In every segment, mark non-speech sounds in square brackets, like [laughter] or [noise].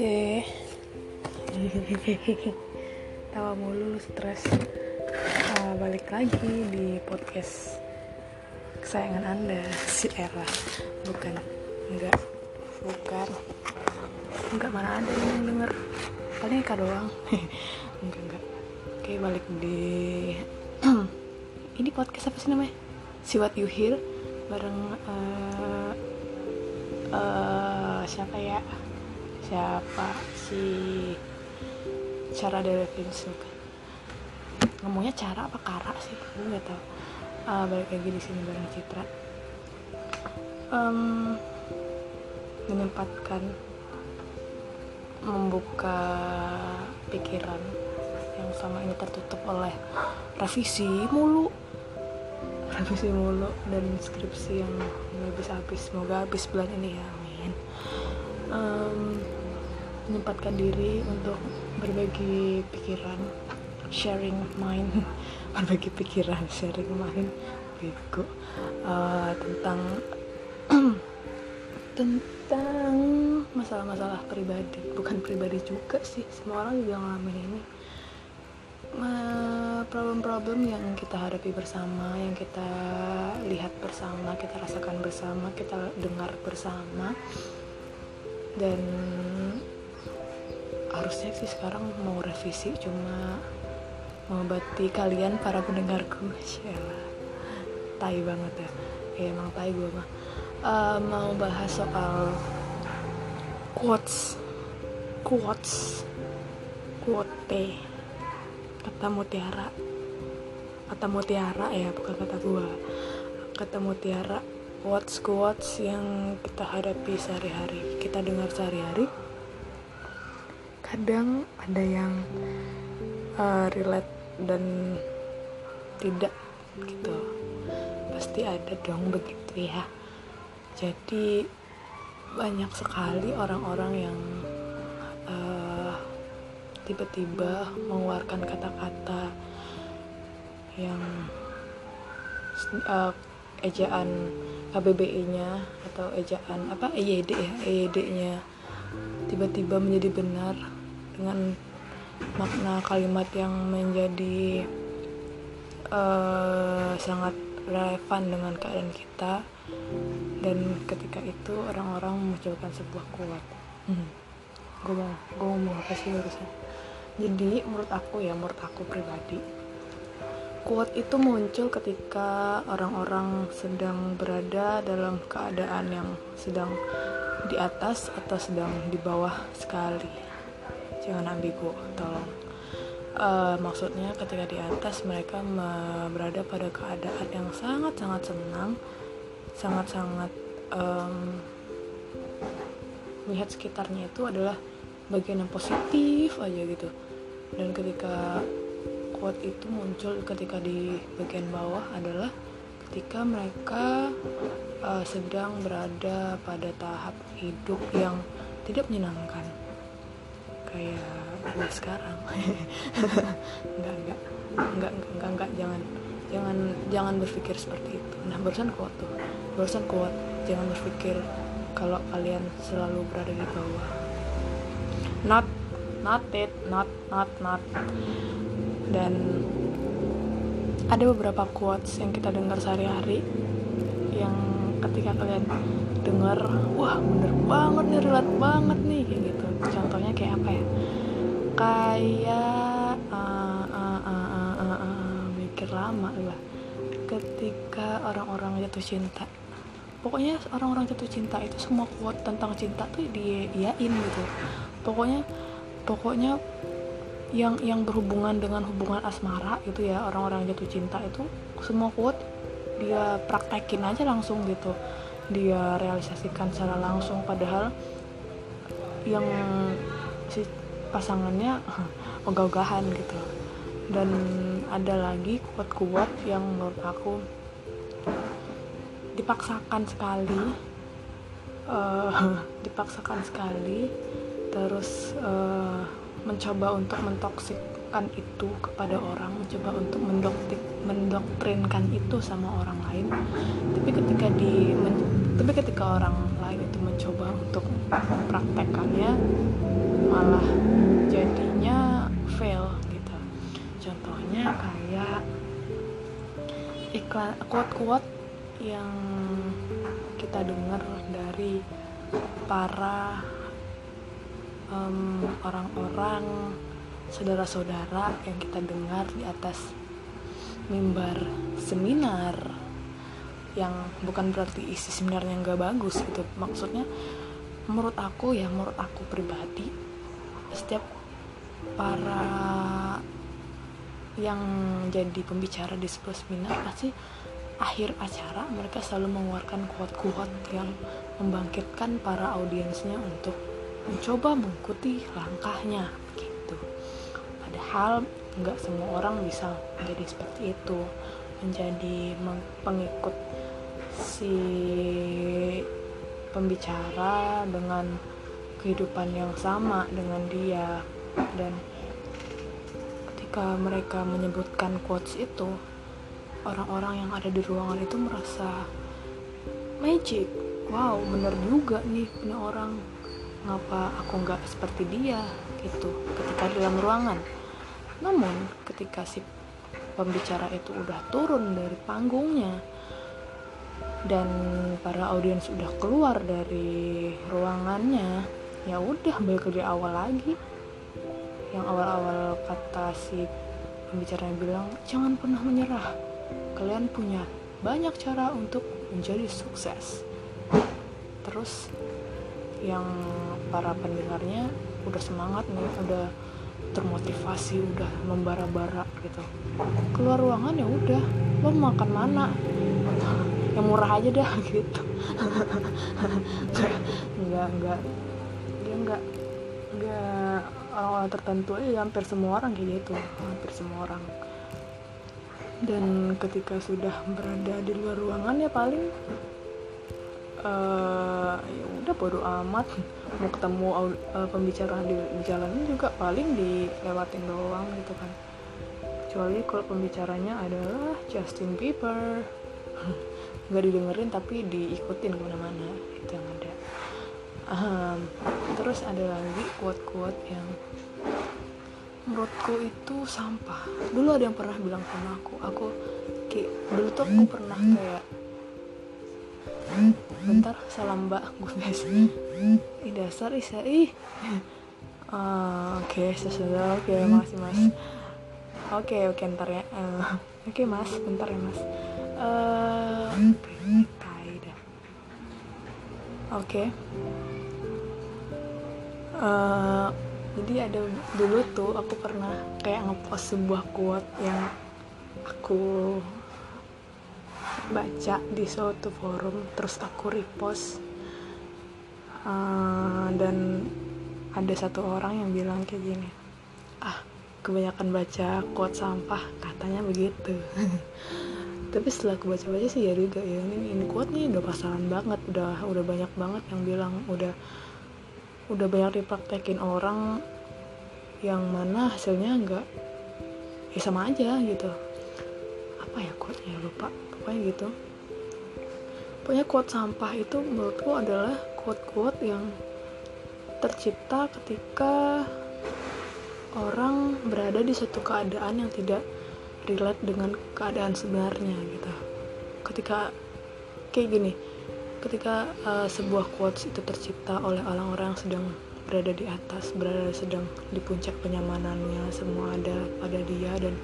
Oke. [laughs] Tawa mulu lu stres. Uh, balik lagi di podcast kesayangan Anda si Era. Bukan. Enggak. Bukan. Enggak mana ada yang denger. Paling Eka doang. [laughs] enggak enggak. Oke, balik di [clears throat] ini podcast apa sih namanya? See What You Hear bareng uh, uh, siapa ya? Siapa si cara Delevingne kan? Ngomongnya cara apa kara sih? Gue nggak tahu. Uh, balik lagi di sini bareng Citra. Um, menyempatkan membuka pikiran yang sama ini tertutup oleh revisi mulu. Revisi mulu dan skripsi yang nggak bisa habis. Semoga habis bulan ini ya amin. Um, menyempatkan diri untuk berbagi pikiran sharing mind. [laughs] Berbagi pikiran sharing mind. Bego. Uh, tentang [clears throat] tentang masalah-masalah pribadi. Bukan pribadi juga sih. Semua orang juga ngalamin ini. Problem-problem yang kita hadapi bersama yang kita lihat bersama kita rasakan bersama kita dengar bersama. Dan harusnya sih sekarang mau revisi cuma mengobati kalian para pendengarku. Syala tai banget ya. Ya emang tai gue mah. Uh, mau bahas soal quotes quotes quote kata mutiara. Kata mutiara ya bukan kata gua. Kata mutiara quotes quotes yang kita hadapi sehari-hari. Kita dengar sehari-hari kadang ada yang uh, relate dan tidak gitu. Pasti ada dong begitu ya. Jadi banyak sekali orang-orang yang uh, tiba-tiba mengeluarkan kata-kata yang uh, ejaan KBBI-nya atau ejaan apa? EYD ya EYD-nya tiba-tiba menjadi benar dengan makna kalimat yang menjadi uh, sangat relevan dengan keadaan kita dan ketika itu orang-orang mengucapkan sebuah kuat hmm. gue mau gue mau apa sih barusan jadi menurut aku ya menurut aku pribadi kuat itu muncul ketika orang-orang sedang berada dalam keadaan yang sedang di atas atau sedang di bawah sekali. Jangan ambigu tolong. Uh, maksudnya ketika di atas mereka berada pada keadaan yang sangat sangat senang sangat sangat um, melihat sekitarnya itu adalah bagian yang positif aja gitu. Dan ketika kuat itu muncul ketika di bagian bawah adalah ketika mereka uh, sedang berada pada tahap hidup yang tidak menyenangkan. Kayak gue sekarang. [laughs] Enggak. Enggak enggak enggak enggak. Jangan jangan jangan berpikir seperti itu. Nah barusan kuat tuh. Barusan kuat. Jangan berpikir kalau kalian selalu berada di bawah. Not not it. Not not not. Dan ada beberapa quotes yang kita dengar sehari-hari yang ketika kalian dengar wah bener banget nih relate banget nih kayak gitu. Contohnya kayak apa ya? Kayak uh, uh, uh, uh, uh, uh, mikir lama lah. Ketika orang-orang jatuh cinta. Pokoknya orang-orang jatuh cinta itu semua kuat tentang cinta tuh dia iain gitu. Pokoknya pokoknya yang yang berhubungan dengan hubungan asmara gitu ya orang-orang jatuh cinta itu semua kuat dia praktekin aja langsung gitu. Dia realisasikan secara langsung padahal yang si pasangannya [laughs] ogah-ogahan gitu. Dan ada lagi kuat-kuat yang menurut aku dipaksakan sekali uh, [laughs] dipaksakan sekali. Terus uh, mencoba untuk mentoksikkan itu kepada orang mencoba untuk mendoktrin mendoktrinkan itu sama orang lain. Tapi ketika di men, tapi ketika orang lain itu mencoba untuk praktekkannya malah jadinya fail gitu. Contohnya kayak iklan kuat-kuat yang kita dengar dari para um, orang-orang saudara-saudara yang kita dengar di atas mimbar seminar yang bukan berarti isi seminarnya nggak bagus gitu. Maksudnya menurut aku ya menurut aku pribadi setiap para yang jadi pembicara di sebuah seminar pasti akhir acara mereka selalu mengeluarkan quote-quote yang membangkitkan para audiensnya untuk mencoba mengikuti langkahnya gitu. Padahal nggak semua orang bisa menjadi seperti itu menjadi pengikut si pembicara dengan kehidupan yang sama dengan dia. Dan ketika mereka menyebutkan quotes itu orang-orang yang ada di ruangan itu merasa magic. Wow bener juga nih punya orang ngapa aku nggak seperti dia gitu ketika dalam ruangan? Namun ketika si pembicara itu udah turun dari panggungnya dan para audiens udah keluar dari ruangannya ya udah balik dari awal lagi. Yang awal-awal kata si pembicaranya bilang jangan pernah menyerah. Kalian punya banyak cara untuk menjadi sukses. Terus yang para pendengarnya udah semangat nih udah termotivasi udah membara-bara gitu. Keluar ruangan ya udah lo makan mana? [laughs] Yang murah aja dah [laughs] gitu. Nggak nggak dia nggak nggak orang-orang tertentu aja hampir semua orang kayak gitu hampir semua orang. Dan ketika sudah berada di luar ruangan ya paling uh, ya udah bodo amat. Mau ketemu uh, pembicaraan di, di jalan juga paling dilewatin doang gitu kan. Kecuali kalau pembicaranya adalah Justin Bieber. [laughs] Nggak didengerin tapi diikutin ke mana-mana itu yang ada. Um, terus ada lagi quote-quote yang menurutku itu sampah. Dulu ada yang pernah bilang sama aku aku kayak dulu tuh aku pernah kayak bentar salam mbak gue guys ih dasar isa. Ih. Uh, oke okay, sesudah oke okay, makasih mas. Oke okay, oke okay, ntar ya. Uh, oke okay, mas bentar ya mas. Uh, oke. Okay. uh, jadi ada dulu tuh aku pernah kayak ngepost sebuah quote yang aku baca di suatu forum terus aku repost. Uh, dan ada satu orang yang bilang kayak gini ah kebanyakan baca quote sampah katanya begitu. [laughs] Tapi setelah aku baca-baca sih ya juga ya ini, ini quote nih udah pasaran banget udah udah banyak banget yang bilang udah udah banyak dipraktekin orang yang mana hasilnya enggak ya sama aja gitu. Apa ya quote-nya? Lupa pokoknya gitu. Pokoknya quote sampah itu menurutku adalah quote-quote yang tercipta ketika orang berada di suatu keadaan yang tidak relate dengan keadaan sebenarnya gitu. Ketika kayak gini ketika uh, sebuah quotes itu tercipta oleh orang-orang sedang berada di atas berada sedang di puncak kenyamanannya semua ada pada dia dan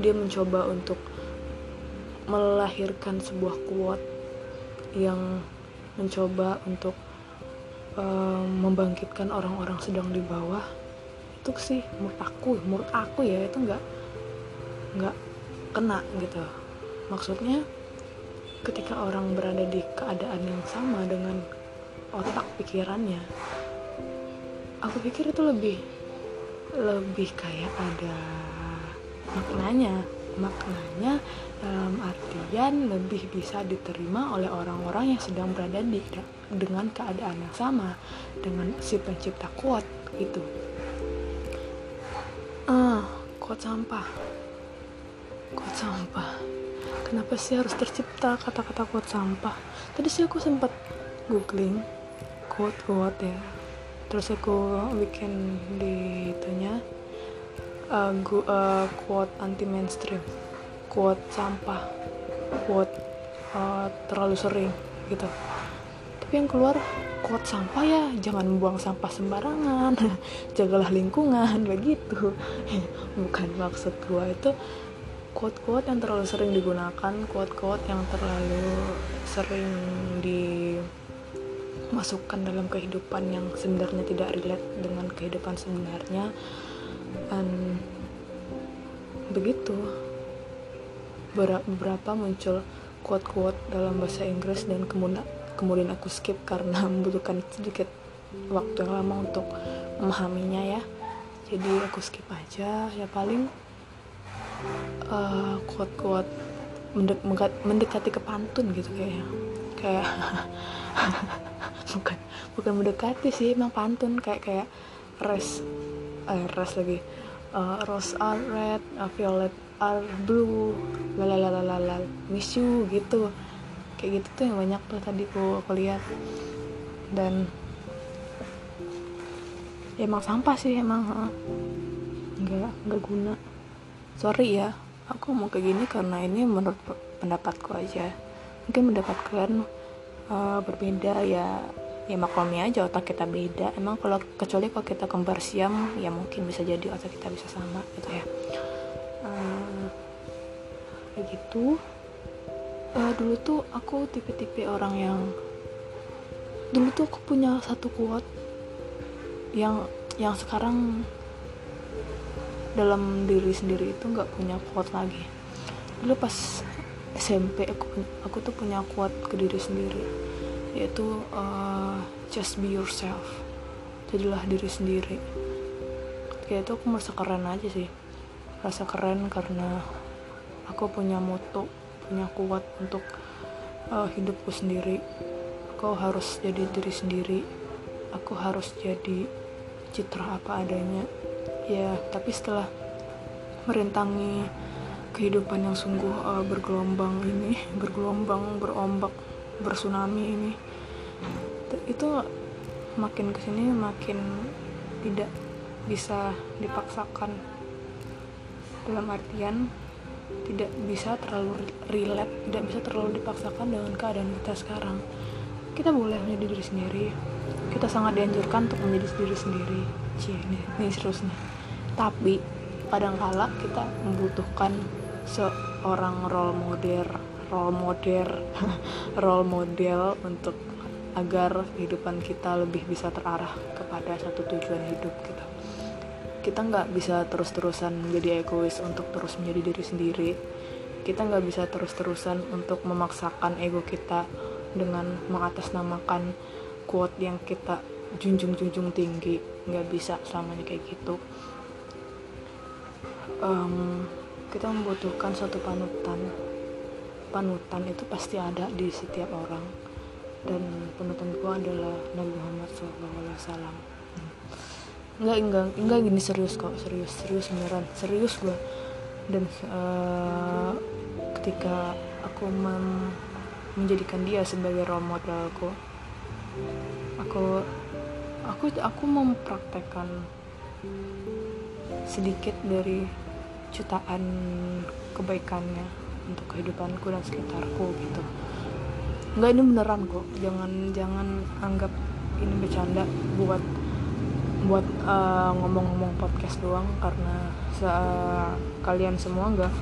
dia mencoba untuk melahirkan sebuah quote yang mencoba untuk um, membangkitkan orang-orang sedang di bawah. Itu sih menurut aku menurut aku ya itu nggak nggak kena gitu. Maksudnya ketika orang berada di keadaan yang sama dengan otak pikirannya aku pikir itu lebih lebih kayak ada maknanya maknanya dalam artian lebih bisa diterima oleh orang-orang yang sedang berada di dengan keadaan yang sama dengan si pencipta kuat itu ah kuat sampah. Kuat sampah. Kenapa sih harus tercipta kata-kata kuat sampah? Tadi sih aku sempat googling quote quote ya. Terus aku bikin di uh, gu, uh, quote anti mainstream quote sampah quote uh, terlalu sering gitu. Tapi yang keluar quote sampah ya jangan buang sampah sembarangan [laughs] jagalah lingkungan [laughs] begitu. [laughs] Bukan maksud gua itu quote-quote yang terlalu sering digunakan quote-quote yang terlalu sering dimasukkan dalam kehidupan yang sebenarnya tidak relate dengan kehidupan sebenarnya dan begitu. Beberapa muncul quote-quote dalam bahasa Inggris dan kemudian kemudian aku skip karena [laughs] membutuhkan sedikit waktu yang lama untuk memahaminya ya. Jadi aku skip aja ya paling uh, quote-quote mendek mendekati ke pantun gitu kayaknya. Kayak [laughs] bukan bukan mendekati sih emang pantun. Kayak kayak res eh, res lagi. Uh, rose are red uh, violet are blue lalalala miss you gitu. Kayak gitu tuh yang banyak tuh tadi aku, aku lihat. Dan ya emang sampah sih emang nggak nggak guna. Sorry ya aku mau kayak gini karena ini menurut pendapatku aja. Mungkin pendapat uh, berbeda ya ya maklumi aja otak kita beda. Emang kalau kecuali kalau kita kembar siam ya mungkin bisa jadi otak kita bisa sama gitu ya. Uh, kayak gitu. Uh, dulu tuh aku tipe-tipe orang yang dulu tuh aku punya satu quote yang yang sekarang dalam diri sendiri itu nggak punya quote lagi. Dulu pas SMP aku aku tuh punya quote ke diri sendiri yaitu uh, just be yourself. Jadilah diri sendiri. Kayak itu aku merasa keren aja sih. Rasa keren karena aku punya moto punya kuat untuk uh, hidupku sendiri. Aku harus jadi diri sendiri. Aku harus jadi citra apa adanya. Ya tapi setelah merintangi kehidupan yang sungguh uh, bergelombang ini [laughs] bergelombang berombak bersunami ini. Itu makin ke sini makin tidak bisa dipaksakan. Dalam artian tidak bisa terlalu relate tidak bisa terlalu dipaksakan dengan keadaan kita sekarang. Kita boleh menjadi diri sendiri. Kita sangat dianjurkan untuk menjadi diri sendiri. Cie ini, ini serius nih tapi kadangkala kita membutuhkan seorang role model role model [laughs] role model untuk agar kehidupan kita lebih bisa terarah kepada satu tujuan hidup kita kita nggak bisa terus-terusan menjadi egois untuk terus menjadi diri sendiri. Kita nggak bisa terus-terusan untuk memaksakan ego kita dengan mengatasnamakan quote yang kita junjung-junjung tinggi. Nggak bisa selamanya kayak gitu. Um, kita membutuhkan suatu panutan panutan itu pasti ada di setiap orang. Dan panutan gua adalah Nabi Muhammad SAW enggak enggak enggak gini serius kok serius serius beneran serius gue dan uh, ketika aku mem menjadikan dia sebagai role modelku aku aku aku mempraktekkan sedikit dari jutaan kebaikannya untuk kehidupanku dan sekitarku gitu. Enggak ini beneran kok. Jangan jangan anggap ini bercanda buat buat eh, ngomong-ngomong podcast doang. Karena uh, kalian semua nggak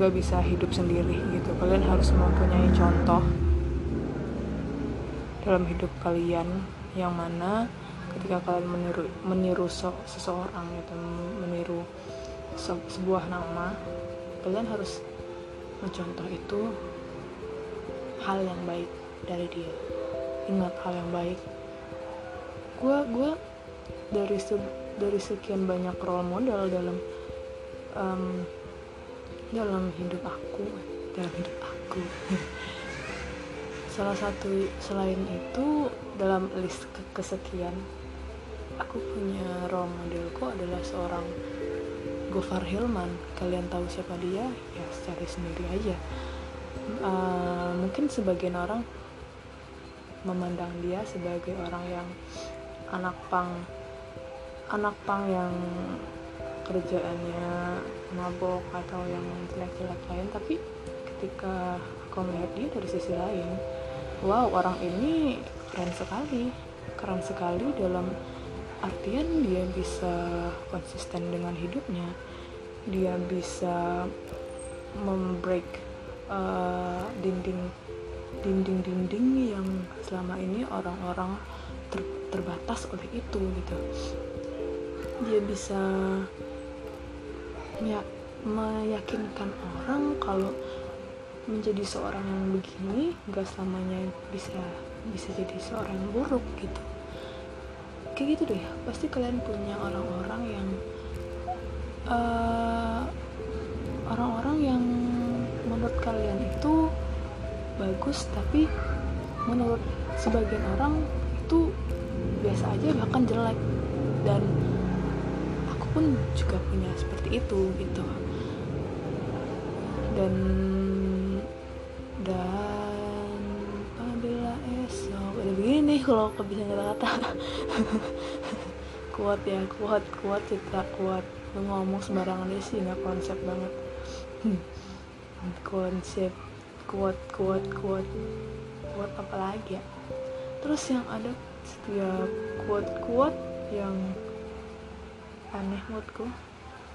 nggak bisa hidup sendiri gitu. Kalian harus mempunyai contoh dalam hidup kalian yang mana ketika kalian meniru meniru so, seseorang gitu meniru se sebuah nama kalian harus mencontoh itu hal yang baik dari dia. Ingat hal yang baik. Gue gue dari se dari sekian banyak role model dalam um, dalam hidup aku dalam hidup aku. [laughs] Salah satu selain itu dalam list kesekian aku punya role modelku adalah seorang Gofar Hilman. Kalian tahu siapa dia cari sendiri aja. Uh, mungkin sebagian orang memandang dia sebagai orang yang anak pang anak pang yang kerjaannya mabok atau yang jelek-jelek lain. Tapi ketika aku melihat dia dari sisi lain wow orang ini keren sekali. Keren sekali dalam artian dia bisa konsisten dengan hidupnya. Dia bisa membreak uh, dinding dinding-dinding yang selama ini orang-orang ter, terbatas oleh itu gitu. Dia bisa ya meyakinkan orang kalau menjadi seorang yang begini gak selamanya bisa bisa jadi seorang yang buruk gitu. Kayak gitu deh pasti kalian punya orang-orang yang eh, orang-orang yang menurut kalian itu bagus tapi menurut sebagian orang itu biasa aja bahkan jelek. Dan aku pun juga punya seperti itu gitu. Dan dan apabila esok ada begini kalau kebiasaan kata-kata. [laughs] Kuat ya kuat kuat citra kuat. Ngomong sembarangan sih nggak konsep banget. Konsep kuat kuat kuat. Kuat apa lagi ya? Terus yang ada setiap kuat kuat yang aneh moodku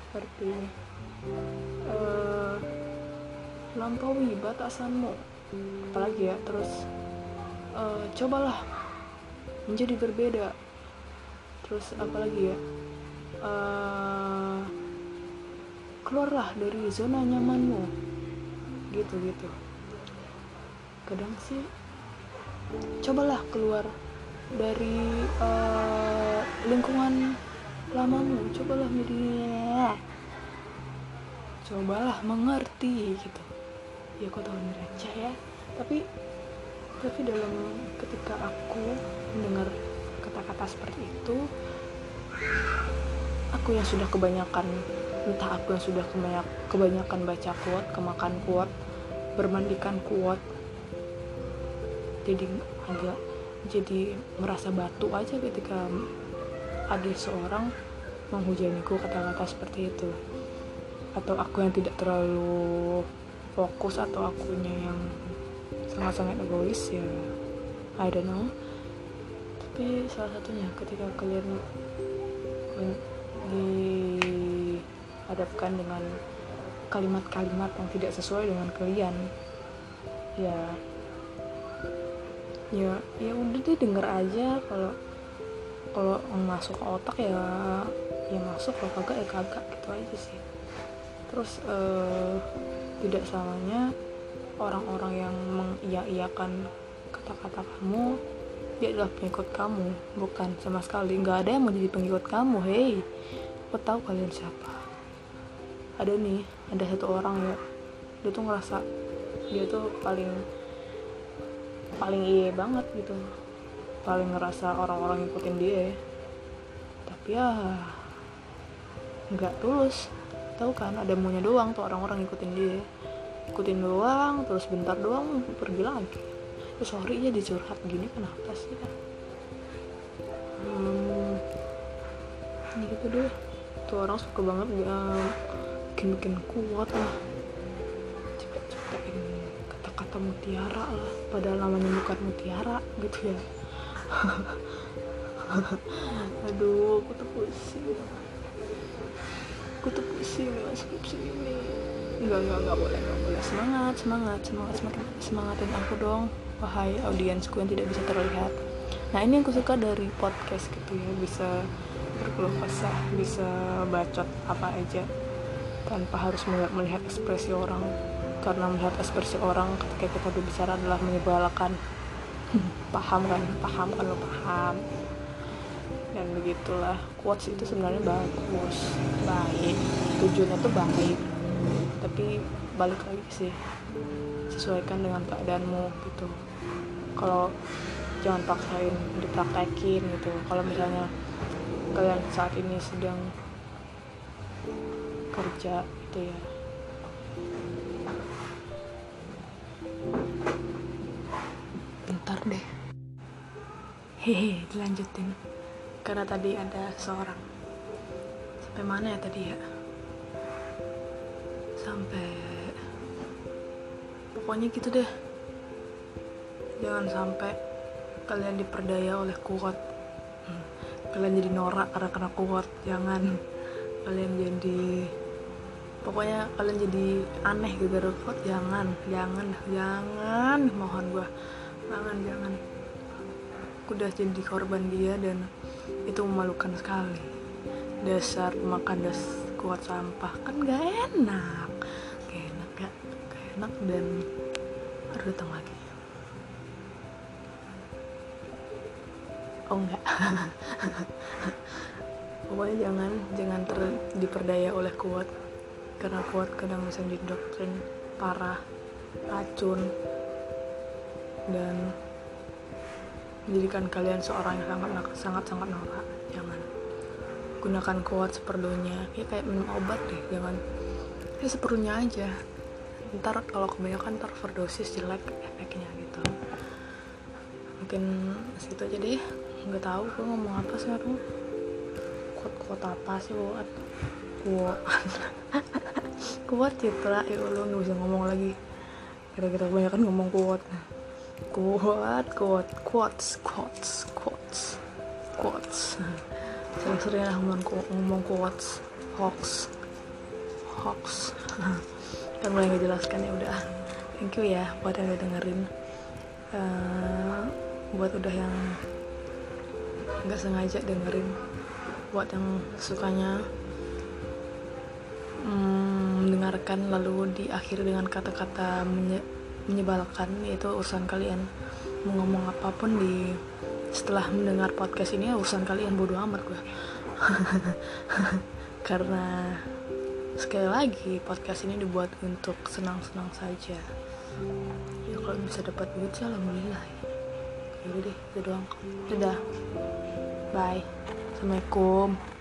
seperti uh, lampaui batasanmu apalagi ya? Terus uh, cobalah menjadi berbeda. Terus apalagi ya? Uh, keluarlah dari zona nyamanmu. Gitu gitu. Kadang sih cobalah keluar dari uh, lingkungan lamamu cobalah menjadi cobalah mengerti gitu. Ya kok tahu receh ya. Tapi tapi dalam ketika aku mendengar kata-kata seperti itu aku yang sudah kebanyakan entah aku yang sudah kebanyak, kebanyakan baca kuat kemakan kuat bermandikan kuat jadi agak jadi merasa batu aja ketika ada seorang menghujaniku kata-kata seperti itu. Atau aku yang tidak terlalu fokus atau akunya yang sangat-sangat egois ya I don't know. Tapi salah satunya ketika kalian dihadapkan dengan kalimat-kalimat yang tidak sesuai dengan kalian. Ya. Ya ya udah deh denger aja. Kalau kalau masuk ke otak ya ya masuk kalau kagak ya kagak gitu aja sih. Terus uh, tidak salahnya orang-orang yang mengiyakan kata-kata kamu dia adalah pengikut kamu bukan sama sekali. Nggak ada yang mau jadi pengikut kamu hei apa tahu kalian siapa ada nih ada satu orang ya. Dia tuh ngerasa dia tuh paling paling iye banget gitu. Paling ngerasa orang-orang ngikutin dia tapi ya nggak tulus. Tahu kan ada maunya doang tuh orang-orang ngikutin dia. Ikutin doang terus bentar doang pergi lagi. Oh, sorry ya dicurhat gini kenapa sih kan hmm, ya gitu deh. Tuh orang suka banget ya bikin bikin kuat lah. Cepet cepetin kata-kata mutiara lah. Padahal namanya bukan mutiara gitu ya. [laughs] Aduh aku tuh pusing. Aku tuh pusing mas pusing ini. Enggak enggak enggak boleh enggak boleh. Semangat semangat semangat semakin semangatin aku dong wahai audiensku yang tidak bisa terlihat. Nah ini yang aku suka dari podcast gitu ya. Bisa berkeluh kesah bisa bacot apa aja tanpa harus melihat ekspresi orang. Karena melihat ekspresi orang ketika kita berbicara adalah menyebalkan paham kan? Paham kan? Lo paham. Dan begitulah. Quotes itu sebenarnya bagus. Baik. Tujuannya tuh baik. Tapi balik lagi sih. Sesuaikan dengan keadaanmu gitu. Kalau jangan paksain dipraktekin gitu. Kalau misalnya kalian saat ini sedang kerja gitu ya. Bentar deh. Hehe dilanjutin. Karena tadi ada seorang. Sampai mana ya tadi ya? Sampai pokoknya gitu deh. Jangan sampai kalian diperdaya oleh kuat. Hmm. kalian jadi norak karena kena kuat. Jangan. Kalian jadi pokoknya kalian jadi aneh gitu kuat jangan jangan jangan. Mohon gua jangan jangan. Aku udah jadi korban dia dan itu memalukan sekali. Dasar makan das kuat sampah. Kan gak enak. Gak enak gak, gak enak dan harus datang lagi. Oh enggak [laughs] pokoknya jangan jangan ter, diperdaya oleh kuat karena kuat kadang bisa didoktrin parah racun dan menjadikan kalian seorang yang sangat sangat sangat norak. Jangan gunakan kuat seperlunya. Ya kayak minum obat deh jangan. Ya seperlunya aja. Ntar kalau kebanyakan ntar overdosis jelek efeknya gitu. Mungkin segitu aja deh. Nggak tahu gue ngomong apa sekarang. Kuat kuat apa sih buat kuat [laughs] kuat citra ya lo nggak bisa ngomong lagi. Kira-kira kebanyakan ngomong kuat. Kuat kuat quotes quotes quotes quotes sering-sering lah ngomong, ngomong quotes hoax. Hoax. Kan mulai ngejelaskan ya udah. Thank you ya buat yang udah dengerin. Uh, buat udah yang nggak sengaja dengerin. Buat yang sukanya. Mm, mendengarkan lalu diakhiri dengan kata-kata menyebalkan yaitu urusan kalian. Mau ngomong apa pun di setelah mendengar podcast ini urusan kalian bodoh amat gue [laughs] karena sekali lagi podcast ini dibuat untuk senang-senang saja. Ya kalau bisa dapat duit sih alhamdulillah. Ya udah deh itu doang. Dadah. Bye. Assalamualaikum